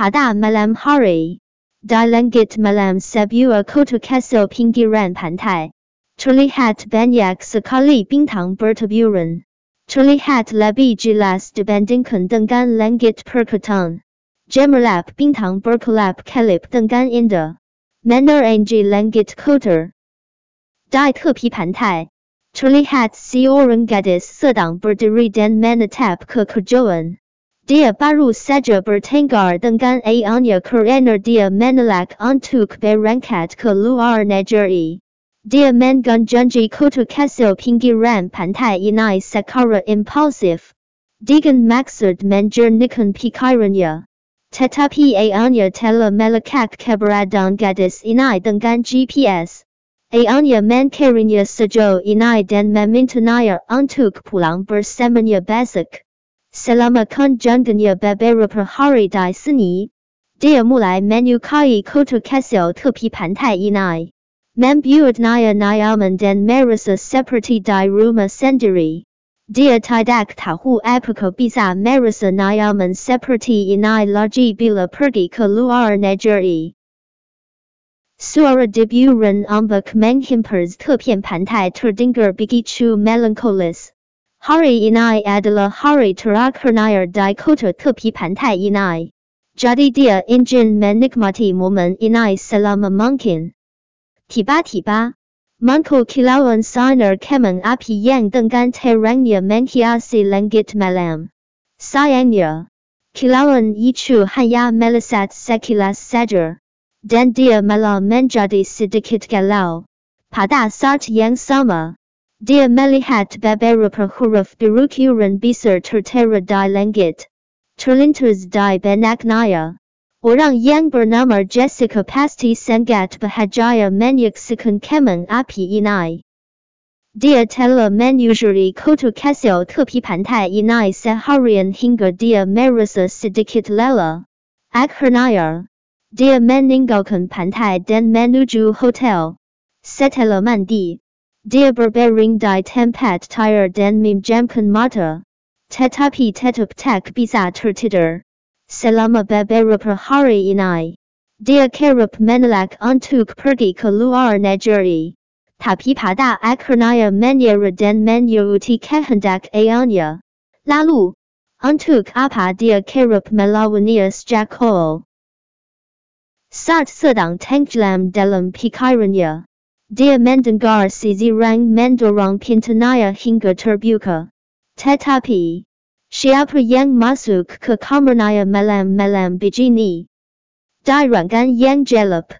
Pada malam hari. Langit malam sebuah kota kecil pinggiran pantai. Terlihat banyak sekali bintang bertaburan. Terlihat lebih jelas dibandingkan dengan langit perkotaan. Gemerlap bintang berkelap kelip dengan indah. Menerangi langit kota. Di tepi pantai. Terlihat seorang gadis sedang berdiri dan menatap ke kejauhan. Dia baru saja bertengkar dengan ayahnya kerana dia menolak untuk berangkat ke luar negeri. Dia menggunjungi kota kecil pinggiran pantai ini secara impulsif. Dengan maksud menjernihkan pikirannya. Tetapi ayahnya telah melekat keberadaan gadis ini dengan GPS. Ayahnya mencarinya sejauh ini dan memintanya untuk pulang bersamanya besok. Selama kunjungannya beberapa hari di sini, dia mulai menyukai kota kecil tepi pantai ini membuat Naya nyaman dan merasa seperti di rumah sendiri. Dia tidak tahu apakah bisa merasa nyaman seperti ini lagi bila pergi ke luar negeri. Suara deburan ombak menghimpers tepian pantai terdengar begitu melankolis. Hurry ini adalah hari terakhirnya di kota tepi pantai ini. Jadi dia ingin menikmati momen ini selama mungkin. Tiba-tiba, muncul kilauan sinar kemen api yang dengan terangnya menghiasi langit malam. Sayangnya, kilauan ichu hanya melesat sekilas saja, dan dia malah menjadi sedikit galau. Pada saat yang sama, dia melihat beberapa huruf berukuran besar tertera di langit, terlintas di benaknya. Orang yang bernama Jessica pasti sangat bahagia menyaksikan kembang api ini. Dia telah menyusuri kota kecil tepi pantai ini seharian hingga dia merasa sedikit lelah. Akhirnya, dia meninggalkan pantai dan menuju hotel. Setelah mandi, dia berbaring di tempat tidur dan memejamkan mata. Tetapi tetap tak bisa tertidur. Selama beberapa hari ini, dia kerap menolak untuk pergi ke luar negeri. Tapi pada akhirnya menyerah dan menyuruti kehendak ayahnya. Lalu, untuk apa dia kerap melawannya sejak awal? Saat sedang tenggelam dalam pikirannya, dia mendengar seseorang mendorong pintunya hingga terbuka. Tetapi, Siapa yang masuk ke kamarnya malam-malam begini? Di ruangan yang gelap.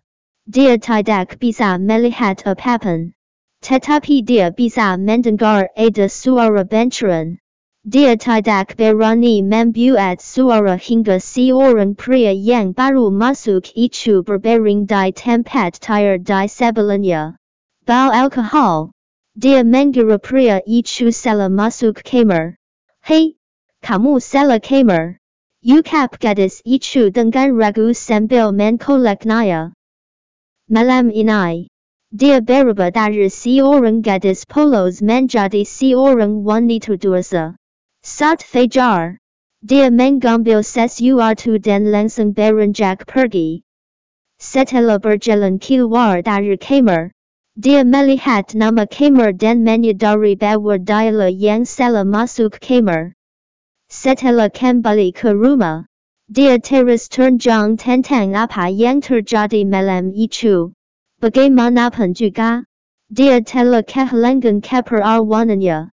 Dia tidak bisa melihat apapun. Tetapi dia bisa mendengar ada suara bencuran. Dia tidak berani membuat suara hingga seorang pria yang baru masuk itu berbaring di tempat tidur di sebelahnya. Bau alkohol. Dia mengira pria itu salah masuk kamar. Hei, kamu salah kamar. Ukap gadis itu dengan ragu sambil menkoleknya. Malam ini, dia berubah dari seorang gadis polos menjadi seorang wanita dewasa. Saat fajar, dia mengambil sesuatu dan langsung beranjak pergi. Setelah berjalan keluar dari kamar, dia melihat nama kamar dan menyadari bahwa dialah yang salah masuk kamar. Setelah kembali ke rumah, dia terus ternjang tentang apa yang terjadi malam itu. Bagaimanapun juga, dia telah kehilangan keperawanannya.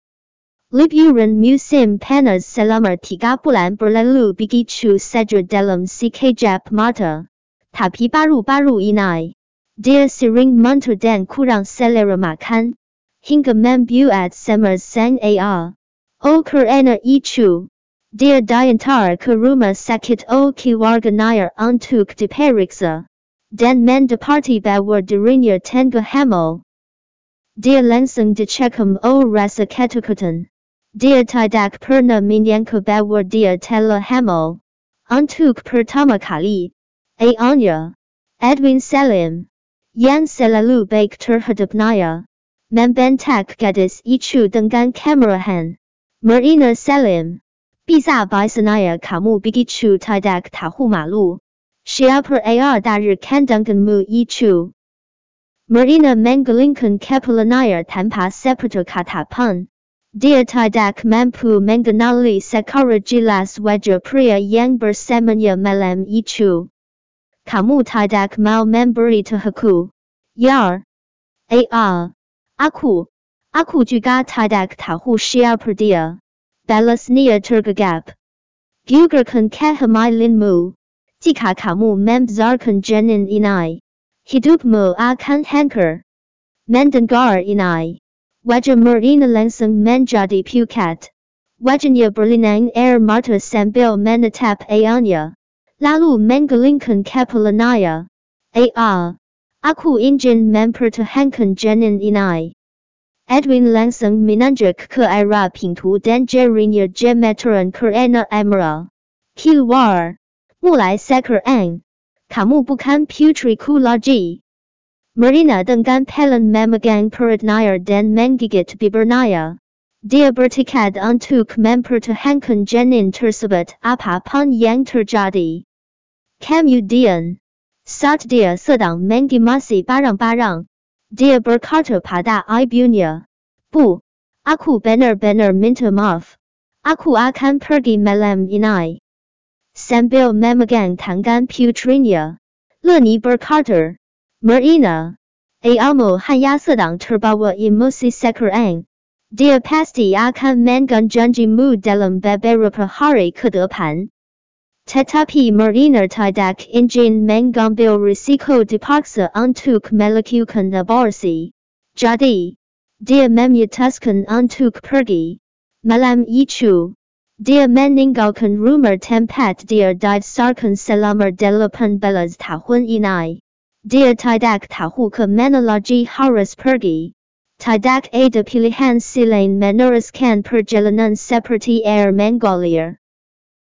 Liburan musim panas selama tiga bulan berlalu begitu saja dalam sekejap mata. Tapi baru-baru ini, dia sering muntah dan kurang selera makan, hingga membuat semar sang ayah. Oh kerana itu, Dia diantar ke rumah sakit o keluarganya untuk diperiksa, dan mendapati bahwa dirinya tengah hamil. Dia langsung dicekam o rasa ketakutan. Dia tidak pernah menyangka bahwa dia telah hamil. Untuk pertama kali, ayahnya, Edwin Salim, yan selalu baik terhadap Naya. Membentak gadis itu dengan kemarahan. Marina Salim. Bisa Bisnaya kamu begitu tidak tahu malu. Siapa ar dari kandunganmu itu? Marina menggelingkan kepala Naya tanpa sepatu katapan. Dia tidak mampu mengenali secara jelas wajah pria yang bersamanya malam itu. Kamu tidak mau memberi tahuku. Yar. Ar. Aku. Aku juga tidak tahu siapa dia. Balasnya tergagap. Gugurkan kehamilanmu. Jika kamu membesarkan janin ini. Hidupmu akan hancur. Mendengar ini. Wajah Marina langsung menjadi pucat. Wajahnya berlinang air mata sambil menatap ayahnya. Lalu menggelingkan kepalanya. Ayah. Aku ingin mempertahankan janin ini. Edwin langsung menunjuk ke arah pintu dan jarinya gemeteran kerana amarah. Keluar. Mulai sekarang. Kamu bukan putriku lagi. Marina dengan pelan memegang perutnya dan menggigit bibirnya. Dia bertekad untuk mempertahankan janin tersebut apapun yang terjadi. Kemudian, saat dia sedang mengimasi barang-barang, dia berkata pada ibunya, Bu, aku benar-benar minta maaf. Aku akan pergi malam ini. Sambil memegang tangan putrinya. Leni berkata, Marina, ayahmu hanya sedang terbawa emosi sekarang. Dia pasti akan mengganjanjimu dalam beberapa hari ke depan. Tetapi Marina tidak ingin mengambil risiko dipaksa untuk melakukan aborsi. Jadi, dia memutuskan untuk pergi. Malam itu, dia meninggalkan rumah tempat dia dibesarkan selama delapan belas tahun ini. Dia tidak tahu ke mana lagi harus pergi. Tidak ada pilihan selain meneruskan perjalanan seperti Air Mongolia.